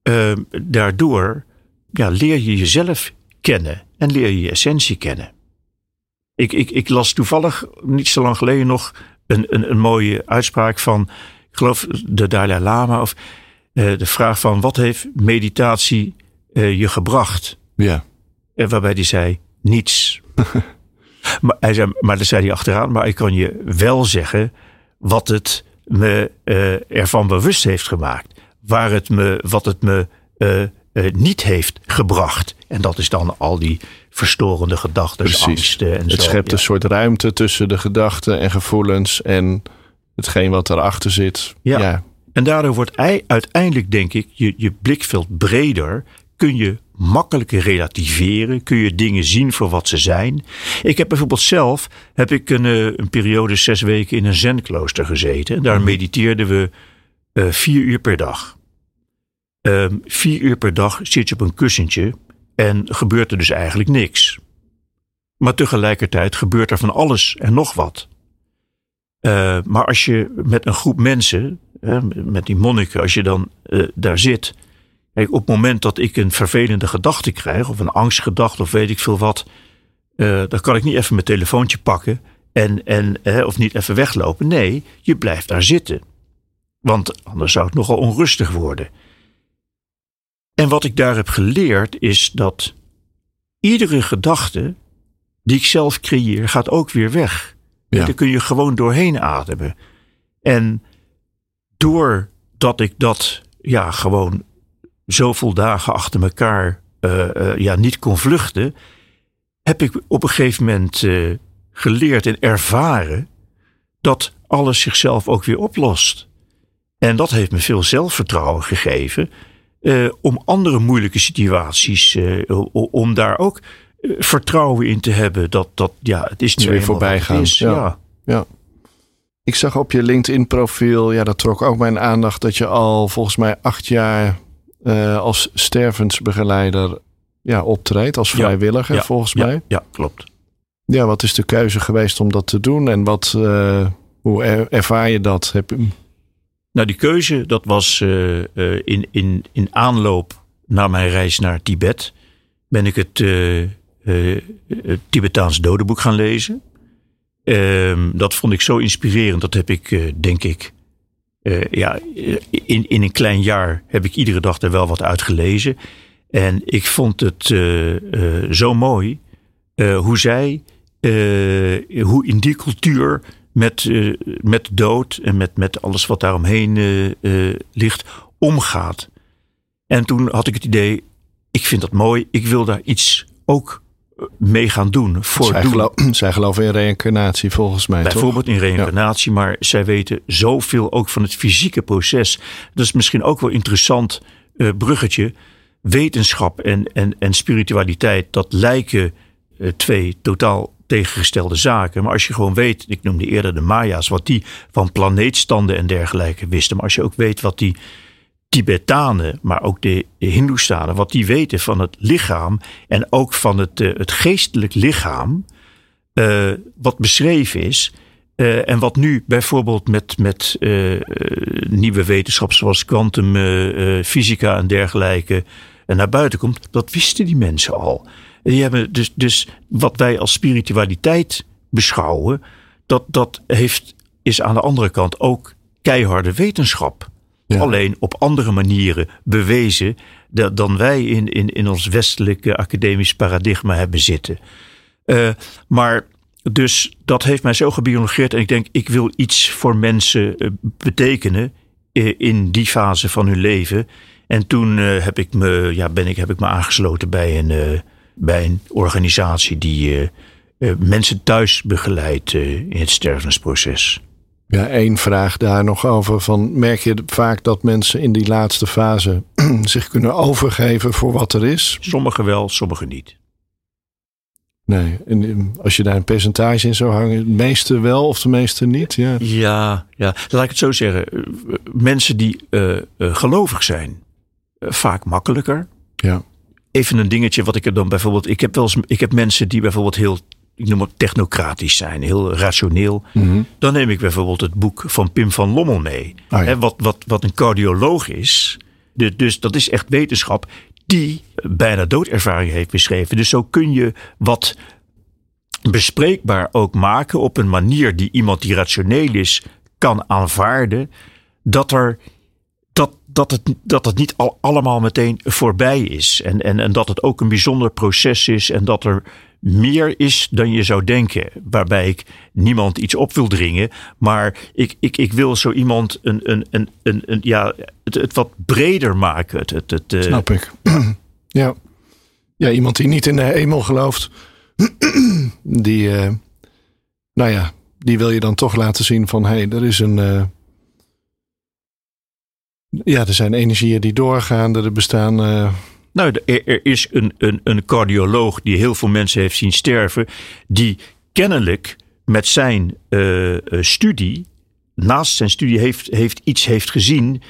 uh, daardoor ja, leer je jezelf kennen en leer je je essentie kennen. Ik, ik, ik las toevallig niet zo lang geleden nog een, een, een mooie uitspraak van, ik geloof de Dalai Lama, of uh, de vraag van wat heeft meditatie uh, je gebracht?
Ja.
Uh, waarbij hij zei, niets. maar, hij zei, maar dan zei hij achteraan, maar ik kan je wel zeggen wat het me ervan bewust heeft gemaakt. Waar het me, wat het me niet heeft gebracht. En dat is dan al die verstorende gedachten, angsten en
Het
zo.
schept ja. een soort ruimte tussen de gedachten en gevoelens en hetgeen wat erachter zit.
Ja. ja. En daardoor wordt uiteindelijk, denk ik, je, je blikveld breder. Kun je makkelijker relativeren. Kun je dingen zien voor wat ze zijn. Ik heb bijvoorbeeld zelf heb ik een, een periode zes weken in een zenklooster gezeten. En daar mediteerden we uh, vier uur per dag. Um, vier uur per dag zit je op een kussentje en gebeurt er dus eigenlijk niks. Maar tegelijkertijd gebeurt er van alles en nog wat. Uh, maar als je met een groep mensen, met die monniken, als je dan uh, daar zit. Kijk, op het moment dat ik een vervelende gedachte krijg, of een angstgedachte, of weet ik veel wat. Uh, dan kan ik niet even mijn telefoontje pakken en, en, of niet even weglopen. Nee, je blijft daar zitten. Want anders zou het nogal onrustig worden. En wat ik daar heb geleerd is dat iedere gedachte die ik zelf creëer, gaat ook weer weg. Ja. Daar kun je gewoon doorheen ademen. En doordat ik dat ja, gewoon zoveel dagen achter elkaar uh, uh, ja, niet kon vluchten, heb ik op een gegeven moment uh, geleerd en ervaren dat alles zichzelf ook weer oplost. En dat heeft me veel zelfvertrouwen gegeven om andere moeilijke situaties, om daar ook vertrouwen in te hebben dat, dat ja, het is nu
weer voorbij gaan.
Is, ja. ja.
ja. Ik zag op je LinkedIn profiel, ja, dat trok ook mijn aandacht dat je al volgens mij acht jaar uh, als stervensbegeleider ja, optreedt, als vrijwilliger
ja,
volgens
ja,
mij.
Ja, klopt.
Ja, wat is de keuze geweest om dat te doen en wat, uh, hoe er, ervaar je dat? Heb je...
Nou, die keuze, dat was uh, in, in, in aanloop naar mijn reis naar Tibet. Ben ik het het Tibetaans dodenboek gaan lezen. Uh, dat vond ik zo inspirerend. Dat heb ik, denk ik, uh, ja, in, in een klein jaar heb ik iedere dag er wel wat uit gelezen. En ik vond het zo mooi hoe zij, hoe in die cultuur met, met dood en met, met alles wat daaromheen ligt, omgaat. En toen had ik het idee, ik vind dat mooi, ik wil daar iets ook mee gaan doen. Voor
zij,
doen.
Geloof, zij geloven in reïncarnatie volgens mij.
Bijvoorbeeld
toch?
in reïncarnatie, ja. maar zij weten zoveel ook van het fysieke proces. Dat is misschien ook wel interessant uh, bruggetje. Wetenschap en, en, en spiritualiteit, dat lijken uh, twee totaal tegengestelde zaken. Maar als je gewoon weet, ik noemde eerder de Maya's, wat die van planeetstanden en dergelijke wisten. Maar als je ook weet wat die Tibetanen, maar ook de Hindoestanen, wat die weten van het lichaam en ook van het, uh, het geestelijk lichaam, uh, wat beschreven is. Uh, en wat nu bijvoorbeeld met, met nieuwe wetenschap zoals kwantumfysica en dergelijke naar buiten komt, dat wisten die mensen al. Die hebben dus, dus wat wij als spiritualiteit beschouwen, dat, dat heeft, is aan de andere kant ook keiharde wetenschap. Alleen op andere manieren bewezen dan wij in, in, in ons westelijke academisch paradigma hebben zitten. Uh, maar dus dat heeft mij zo gebiologeerd. En ik denk, ik wil iets voor mensen eh, betekenen in die fase van hun leven. En toen heb, ik me, ja, ben ik, heb ik me aangesloten bij een, bij een organisatie die mensen thuis begeleidt in het stervensproces.
Ja, één vraag daar nog over. Van, merk je vaak dat mensen in die laatste fase zich kunnen overgeven voor wat er is?
Sommigen wel, sommigen niet.
Nee, en als je daar een percentage in zou hangen, de meeste wel of de meeste niet? Ja,
ja, ja. laat ik het zo zeggen. Mensen die uh, gelovig zijn, uh, vaak makkelijker.
Ja.
Even een dingetje wat ik er dan bijvoorbeeld. Ik heb wel eens, ik heb mensen die bijvoorbeeld heel ik noem het technocratisch zijn, heel rationeel.
Mhm.
Dan neem ik bijvoorbeeld het boek van Pim van Lommel mee.
Oh
wat, wat, wat een cardioloog is. De, dus dat is echt wetenschap die bijna doodervaring heeft beschreven. Dus zo kun je wat bespreekbaar ook maken op een manier die iemand die rationeel is kan aanvaarden. Dat er dat, het, dat het niet al, allemaal meteen voorbij is. En, en, en dat het ook een bijzonder proces is. En dat er meer is dan je zou denken. Waarbij ik niemand iets op wil dringen. Maar ik, ik, ik wil zo iemand een, een, een, een, een ja, het, het wat breder maken. Het, het, het,
uh, Snap ik. ja. ja, iemand die niet in de hemel gelooft. die, uh, nou ja, die wil je dan toch laten zien van hé, hey, er is een. Uh, ja, er zijn energieën die doorgaan. Er bestaan
nou, er, is een, een, een cardioloog die heel veel mensen heeft zien sterven, die kennelijk met zijn uh, studie, naast zijn studie, heeft, heeft iets heeft gezien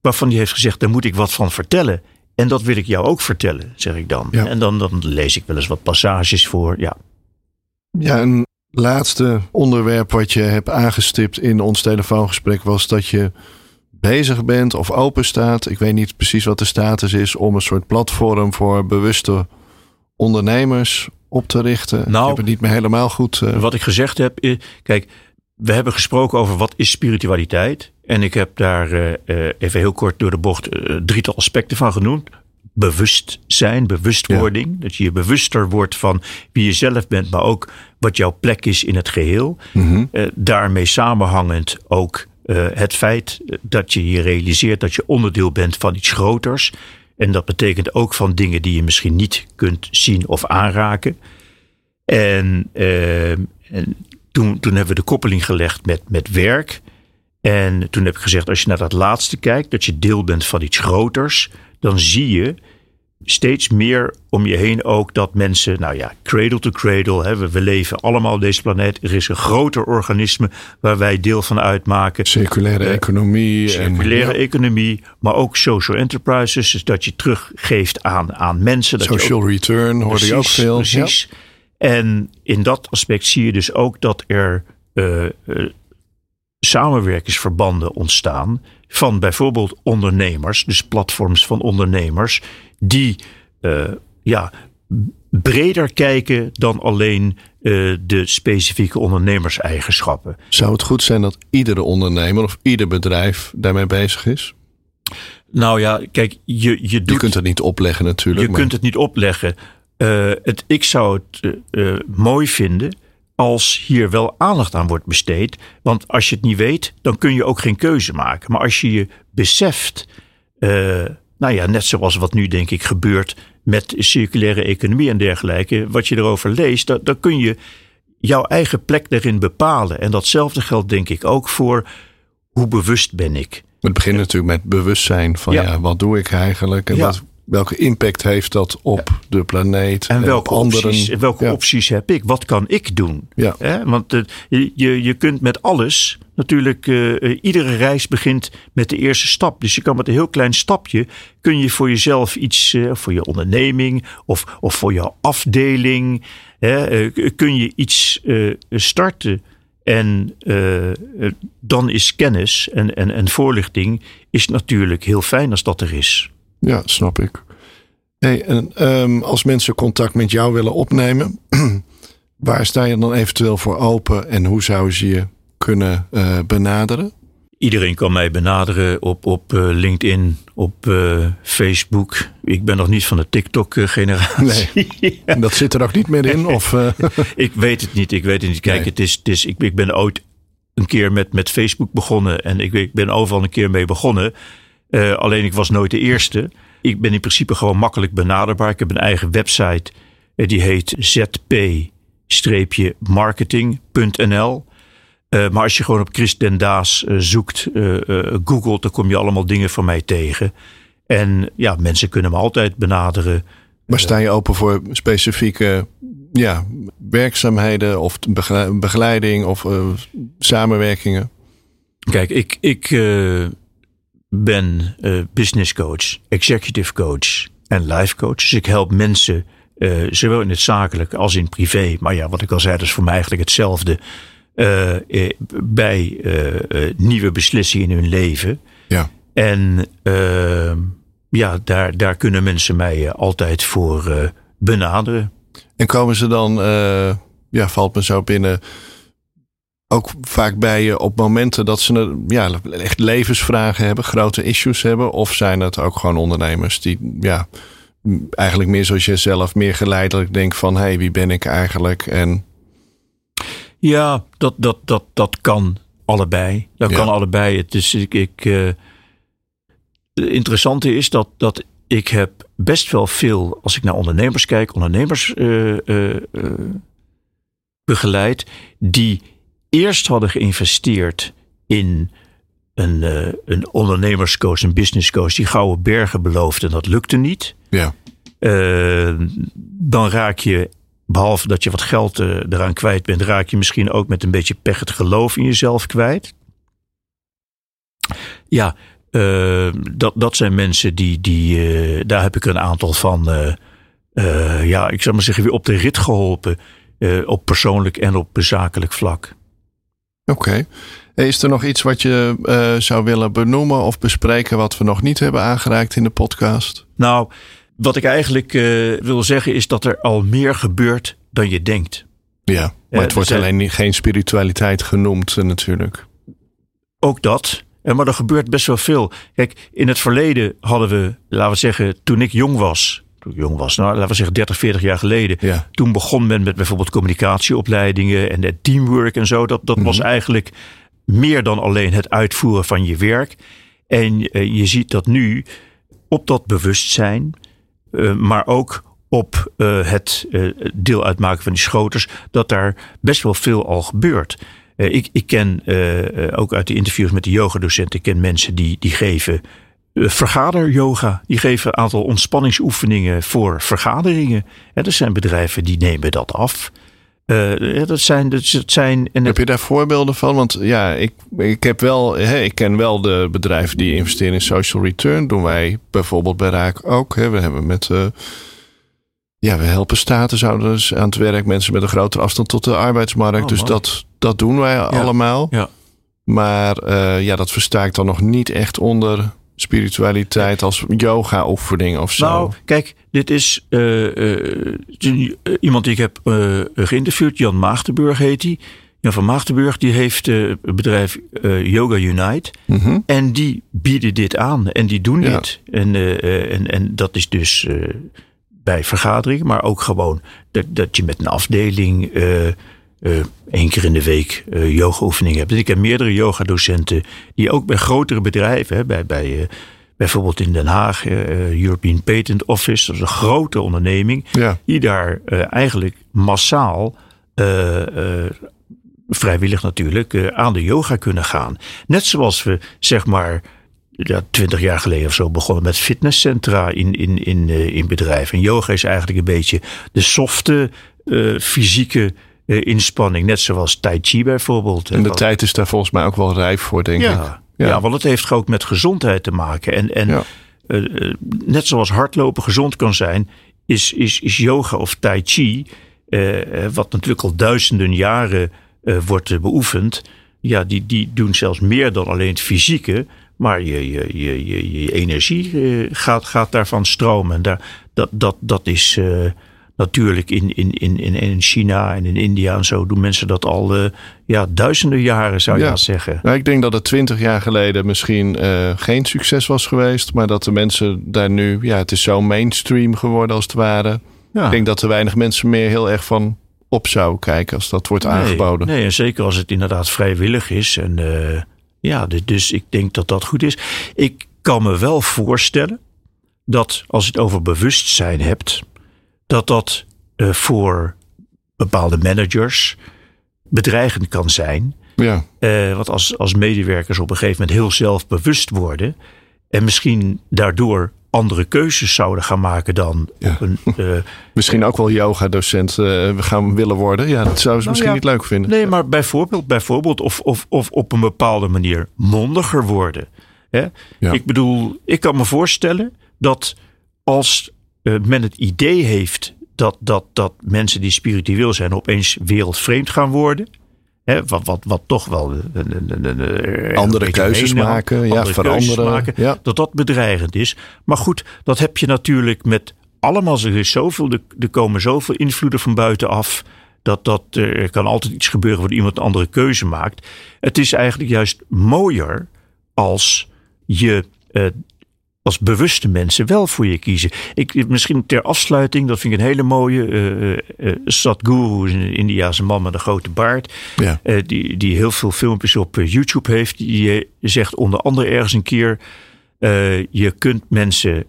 waarvan hij heeft gezegd: daar moet ik wat van vertellen. En dat wil ik jou ook vertellen, zeg ik dan.
Ja.
En dan, dan lees ik wel eens wat passages voor. Ja.
ja, een laatste onderwerp wat je hebt aangestipt in ons telefoongesprek was dat je bezig bent of open staat. Ik weet niet precies wat de status is om een soort platform voor bewuste ondernemers op te richten.
Nou,
ik heb het niet meer helemaal goed. Uh...
Wat ik gezegd heb, is, kijk, we hebben gesproken over wat is spiritualiteit. En ik heb daar uh, even heel kort door de bocht uh, drietal aspecten van genoemd. Bewustzijn, bewustwording. Ja. Dat je je bewuster wordt van wie je zelf bent, maar ook wat jouw plek is in het geheel.
Mm -hmm.
daarmee samenhangend ook uh, het feit dat je je realiseert dat je onderdeel bent van iets groters. En dat betekent ook van dingen die je misschien niet kunt zien of aanraken. En, uh, en toen, toen hebben we de koppeling gelegd met, met werk. En toen heb ik gezegd, als je naar dat laatste kijkt, dat je deel bent van iets groters, dan zie je steeds meer om je heen ook dat mensen, nou ja, cradle to cradle, hè, we, we, leven allemaal op deze planeet. Er is een groter organisme waar wij deel van uitmaken.
Circulaire uh, economie.
Circulaire en, economie, maar ook social enterprises, dus dat je teruggeeft aan, aan mensen. Dat
social
je ook,
return hoorde je ook veel.
Precies. Ja. En in dat aspect zie je dus ook dat er uh, uh, samenwerkingsverbanden ontstaan van bijvoorbeeld ondernemers, dus platforms van ondernemers, die uh, ja, breder kijken dan alleen uh, de specifieke ondernemerseigenschappen.
Zou het goed zijn dat iedere ondernemer of ieder bedrijf daarmee bezig is?
Nou ja, kijk, je, je, doet,
je kunt het niet opleggen natuurlijk.
Je maar... kunt het niet opleggen. Uh, het, ik zou het mooi vinden als hier wel aandacht aan wordt besteed. Want als je het niet weet, dan kun je ook geen keuze maken. Maar als je je beseft, uh, nou ja, net zoals wat nu denk ik gebeurt met circulaire economie en dergelijke, wat je erover leest, dan, dan kun je jouw eigen plek erin bepalen. En datzelfde geldt denk ik ook voor hoe bewust ben ik.
Het begint natuurlijk met bewustzijn van ja. ja wat doe ik eigenlijk en
Ja.
wat, welke impact heeft dat op de planeet
En welke,
anderen.
opties, welke
Ja.
opties heb ik? Wat kan ik doen?
Ja.
Hè? Want eh, je, je, kunt met alles natuurlijk, eh, eh, iedere reis begint met de eerste stap. Dus je kan met een heel klein stapje, kun je voor jezelf iets, voor je onderneming of, of voor jouw afdeling, hè, kun je iets starten. En dan is kennis en, en, en voorlichting is natuurlijk heel fijn als dat er is.
Ja, snap ik. Hey, en, ehm, als mensen contact met jou willen opnemen, waar sta je dan eventueel voor open en hoe zouden ze je kunnen eh, benaderen?
Iedereen kan mij benaderen op, op uh, LinkedIn, op uh, Facebook. Ik ben nog niet van de TikTok-generatie.
Nee, dat zit er ook niet meer in? Of,
ik weet het niet, ik weet het niet. Kijk, nee. het is, het is, ik, ik ben ooit een keer met, met Facebook begonnen. En ik, ik ben overal een keer mee begonnen. Alleen ik was nooit de eerste. Ik ben in principe gewoon makkelijk benaderbaar. Ik heb een eigen website. die heet zp-marketing.nl. Uh, maar als je gewoon op Chris Dendaas zoekt, googelt, dan kom je allemaal dingen van mij tegen. En ja, mensen kunnen me altijd benaderen.
Maar sta je open voor specifieke ja, werkzaamheden of begeleiding of samenwerkingen?
Kijk, ik, ik ben business coach, executive coach en life coach. Dus ik help mensen, zowel in het zakelijk als in privé. Maar ja, wat ik al zei, dat is voor mij eigenlijk hetzelfde uh, bij uh, nieuwe beslissingen in hun leven.
Ja.
En ja, daar, daar kunnen mensen mij altijd voor benaderen.
En komen ze dan, ja, valt me zo binnen, ook vaak bij je op momenten dat ze ja, echt levensvragen hebben, grote issues hebben? Of zijn het ook gewoon ondernemers die, ja, eigenlijk meer zoals jezelf, meer geleidelijk denken van, hé, hey, wie ben ik eigenlijk? En
ja, dat, dat, dat, dat kan allebei. Dat kan allebei. Het is, ik, ik, uh, het interessante is dat, dat ik heb best wel veel, als ik naar ondernemers kijk, ondernemers uh, uh, begeleid, die eerst hadden geïnvesteerd in een, een ondernemerscoach, een businesscoach, die gouden bergen beloofde en dat lukte niet.
Ja.
dan raak je behalve dat je wat geld uh, eraan kwijt bent, raak je misschien ook met een beetje pech het geloof in jezelf kwijt. Ja, uh, dat, dat zijn mensen die, die uh, daar heb ik een aantal van, ja, ik zou maar zeggen, weer op de rit geholpen. op persoonlijk en op zakelijk vlak.
Oké. Okay. Is er nog iets wat je zou willen benoemen of bespreken wat we nog niet hebben aangeraakt in de podcast?
Nou, wat ik eigenlijk uh, wil zeggen is dat er al meer gebeurt dan je denkt.
Ja, maar het wordt alleen geen spiritualiteit genoemd uh, natuurlijk.
Ook dat. Maar er gebeurt best wel veel. Kijk, in het verleden hadden we, laten we zeggen, toen ik jong was, toen ik jong was, nou, laten we zeggen 30, 40 jaar geleden.
Ja.
Toen begon men met bijvoorbeeld communicatieopleidingen en teamwork en zo. Dat, dat mm -hmm. was eigenlijk meer dan alleen het uitvoeren van je werk. En uh, je ziet dat nu op dat bewustzijn uh, maar ook op uh, het deel uitmaken van die schoters, dat daar best wel veel al gebeurt. ik, ik ken ook uit de interviews met de yogadocenten, ik ken mensen die, die geven vergader-yoga. Die geven een aantal ontspanningsoefeningen voor vergaderingen. En er zijn bedrijven die nemen dat af. Uh, dat zijn, dat zijn
en heb je daar voorbeelden van? Want ja, ik, ik heb wel, hè, ik ken wel de bedrijven die investeren in social return. Doen wij bijvoorbeeld bij Raak ook. Hè. We hebben met, uh, ja, we helpen statushouders aan het werk, mensen met een grotere afstand tot de arbeidsmarkt. Oh, dus dat, dat doen wij ja. allemaal.
Ja.
Maar uh, ja, dat versta ik dan nog niet echt onder spiritualiteit als yoga-oefening of zo?
Nou, kijk, dit is uh, uh, iemand die ik heb uh, geïnterviewd. Jan Maagdenburg heet hij. Jan van Maagdenburg die heeft het bedrijf Yoga Unite.
Mm -hmm.
En die bieden dit aan en die doen ja. dit. En, en, en dat is dus bij vergaderingen, maar ook gewoon dat, dat je met een afdeling één keer in de week uh, yoga-oefeningen hebt. Dus ik heb meerdere yogadocenten die ook bij grotere bedrijven, hè, bij, bij uh, bijvoorbeeld in Den Haag, European Patent Office, dat is een grote onderneming,
ja.
die daar eigenlijk massaal vrijwillig natuurlijk aan de yoga kunnen gaan. Net zoals we zeg maar ja, twintig jaar geleden of zo begonnen met fitnesscentra in, in, in, in bedrijven. En yoga is eigenlijk een beetje de softe fysieke inspanning. Net zoals Tai Chi bijvoorbeeld.
En de tijd is daar volgens mij ook wel rijp voor, denk
ja,
ik.
Ja. ja, want het heeft ook met gezondheid te maken. En, en ja. uh, net zoals hardlopen gezond kan zijn, is, is, is yoga of Tai Chi, uh, wat natuurlijk al duizenden jaren wordt beoefend. Ja, die, die doen zelfs meer dan alleen het fysieke. Maar je, je, je, je, je energie gaat, gaat daarvan stromen. En daar, dat, dat, dat is natuurlijk in, in, in, in China en in India en zo doen mensen dat al uh, ja, duizenden jaren, zou je ja. zeggen.
Nou, ik denk dat het twintig jaar geleden misschien uh, geen succes was geweest. Maar dat de mensen daar nu, ja, het is zo mainstream geworden als het ware. Ja. Ik denk dat er weinig mensen meer heel erg van op zouden kijken als dat wordt
nee,
aangeboden.
Nee, en zeker als het inderdaad vrijwillig is. En uh, ja, dus ik denk dat dat goed is. Ik kan me wel voorstellen dat als je het over bewustzijn hebt dat dat uh, voor bepaalde managers bedreigend kan zijn.
Ja.
Uh, want als, als medewerkers op een gegeven moment heel zelfbewust worden en misschien daardoor andere keuzes zouden gaan maken dan
ja.
een, uh,
misschien ook wel yoga-docent uh, gaan willen worden. Ja, dat zouden ze
nou
misschien
ja,
niet leuk vinden.
Nee, maar bijvoorbeeld, bijvoorbeeld of, of, of op een bepaalde manier mondiger worden. Hè?
Ja.
Ik bedoel, ik kan me voorstellen dat als men het idee heeft dat, dat, dat mensen die spiritueel zijn opeens wereldvreemd gaan worden. Hè, wat, wat, wat toch wel een, een, een,
andere keuzes maken,
andere
ja, veranderen.
maken,
ja.
dat dat bedreigend is. Maar goed, dat heb je natuurlijk met allemaal. Er, is zoveel, er komen zoveel invloeden van buitenaf. Dat, dat er kan altijd iets gebeuren waar iemand een andere keuze maakt. Het is eigenlijk juist mooier als je uh, als bewuste mensen wel voor je kiezen. Ik, misschien ter afsluiting, dat vind ik een hele mooie. Uh, uh, Sadhguru, een Indiaanse man met een grote baard.
Ja.
Uh, die, die heel veel filmpjes op YouTube heeft. Die zegt onder andere ergens een keer. je kunt mensen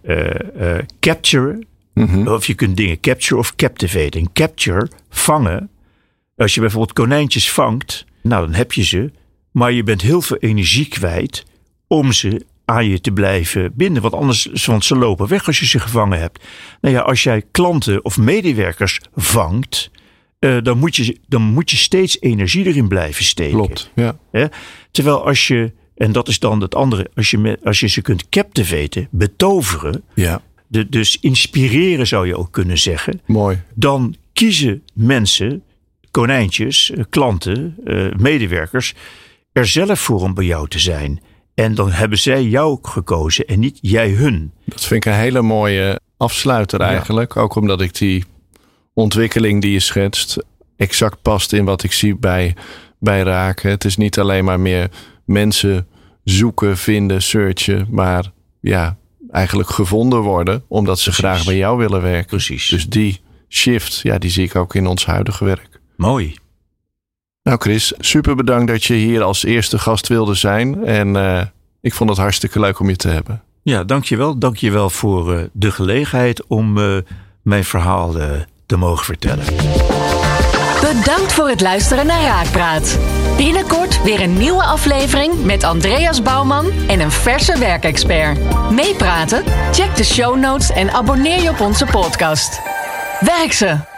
capturen.
Mhm.
Mm -hmm. Of je kunt dingen capture of captivate. En capture, vangen. Als je bijvoorbeeld konijntjes vangt. Nou, dan heb je ze. Maar je bent heel veel energie kwijt om ze aan je te blijven binden. Want anders, want ze lopen weg als je ze gevangen hebt. Nou ja, als jij klanten of medewerkers vangt, uh, dan, moet je, dan moet je steeds energie erin blijven steken.
Klopt, ja.
Hè? Terwijl als je, en dat is dan het andere, als je, als je ze kunt captivaten, betoveren,
ja.
de, dus inspireren zou je ook kunnen zeggen.
Mooi.
Dan kiezen mensen, konijntjes, klanten, uh, medewerkers, er zelf voor om bij jou te zijn. En dan hebben zij jou gekozen en niet jij hun.
Dat vind ik een hele mooie afsluiter eigenlijk. Ja. Ook omdat ik die ontwikkeling die je schetst exact past in wat ik zie bij, bij raken. Het is niet alleen maar meer mensen zoeken, vinden, searchen, maar ja, eigenlijk gevonden worden omdat ze
Precies.
graag bij jou willen werken.
Precies.
Dus die shift, ja, die zie ik ook in ons huidige werk.
Mooi.
Nou Chris, super bedankt dat je hier als eerste gast wilde zijn. En uh, ik vond het hartstikke leuk om je te hebben.
Ja, dankjewel. Dankjewel voor uh, de gelegenheid om uh, mijn verhaal te mogen vertellen.
Bedankt voor het luisteren naar Raakpraat. Binnenkort weer een nieuwe aflevering met Andreas Bouwman en een verse werkexpert. Meepraten? Check de show notes en abonneer je op onze podcast. Werk ze!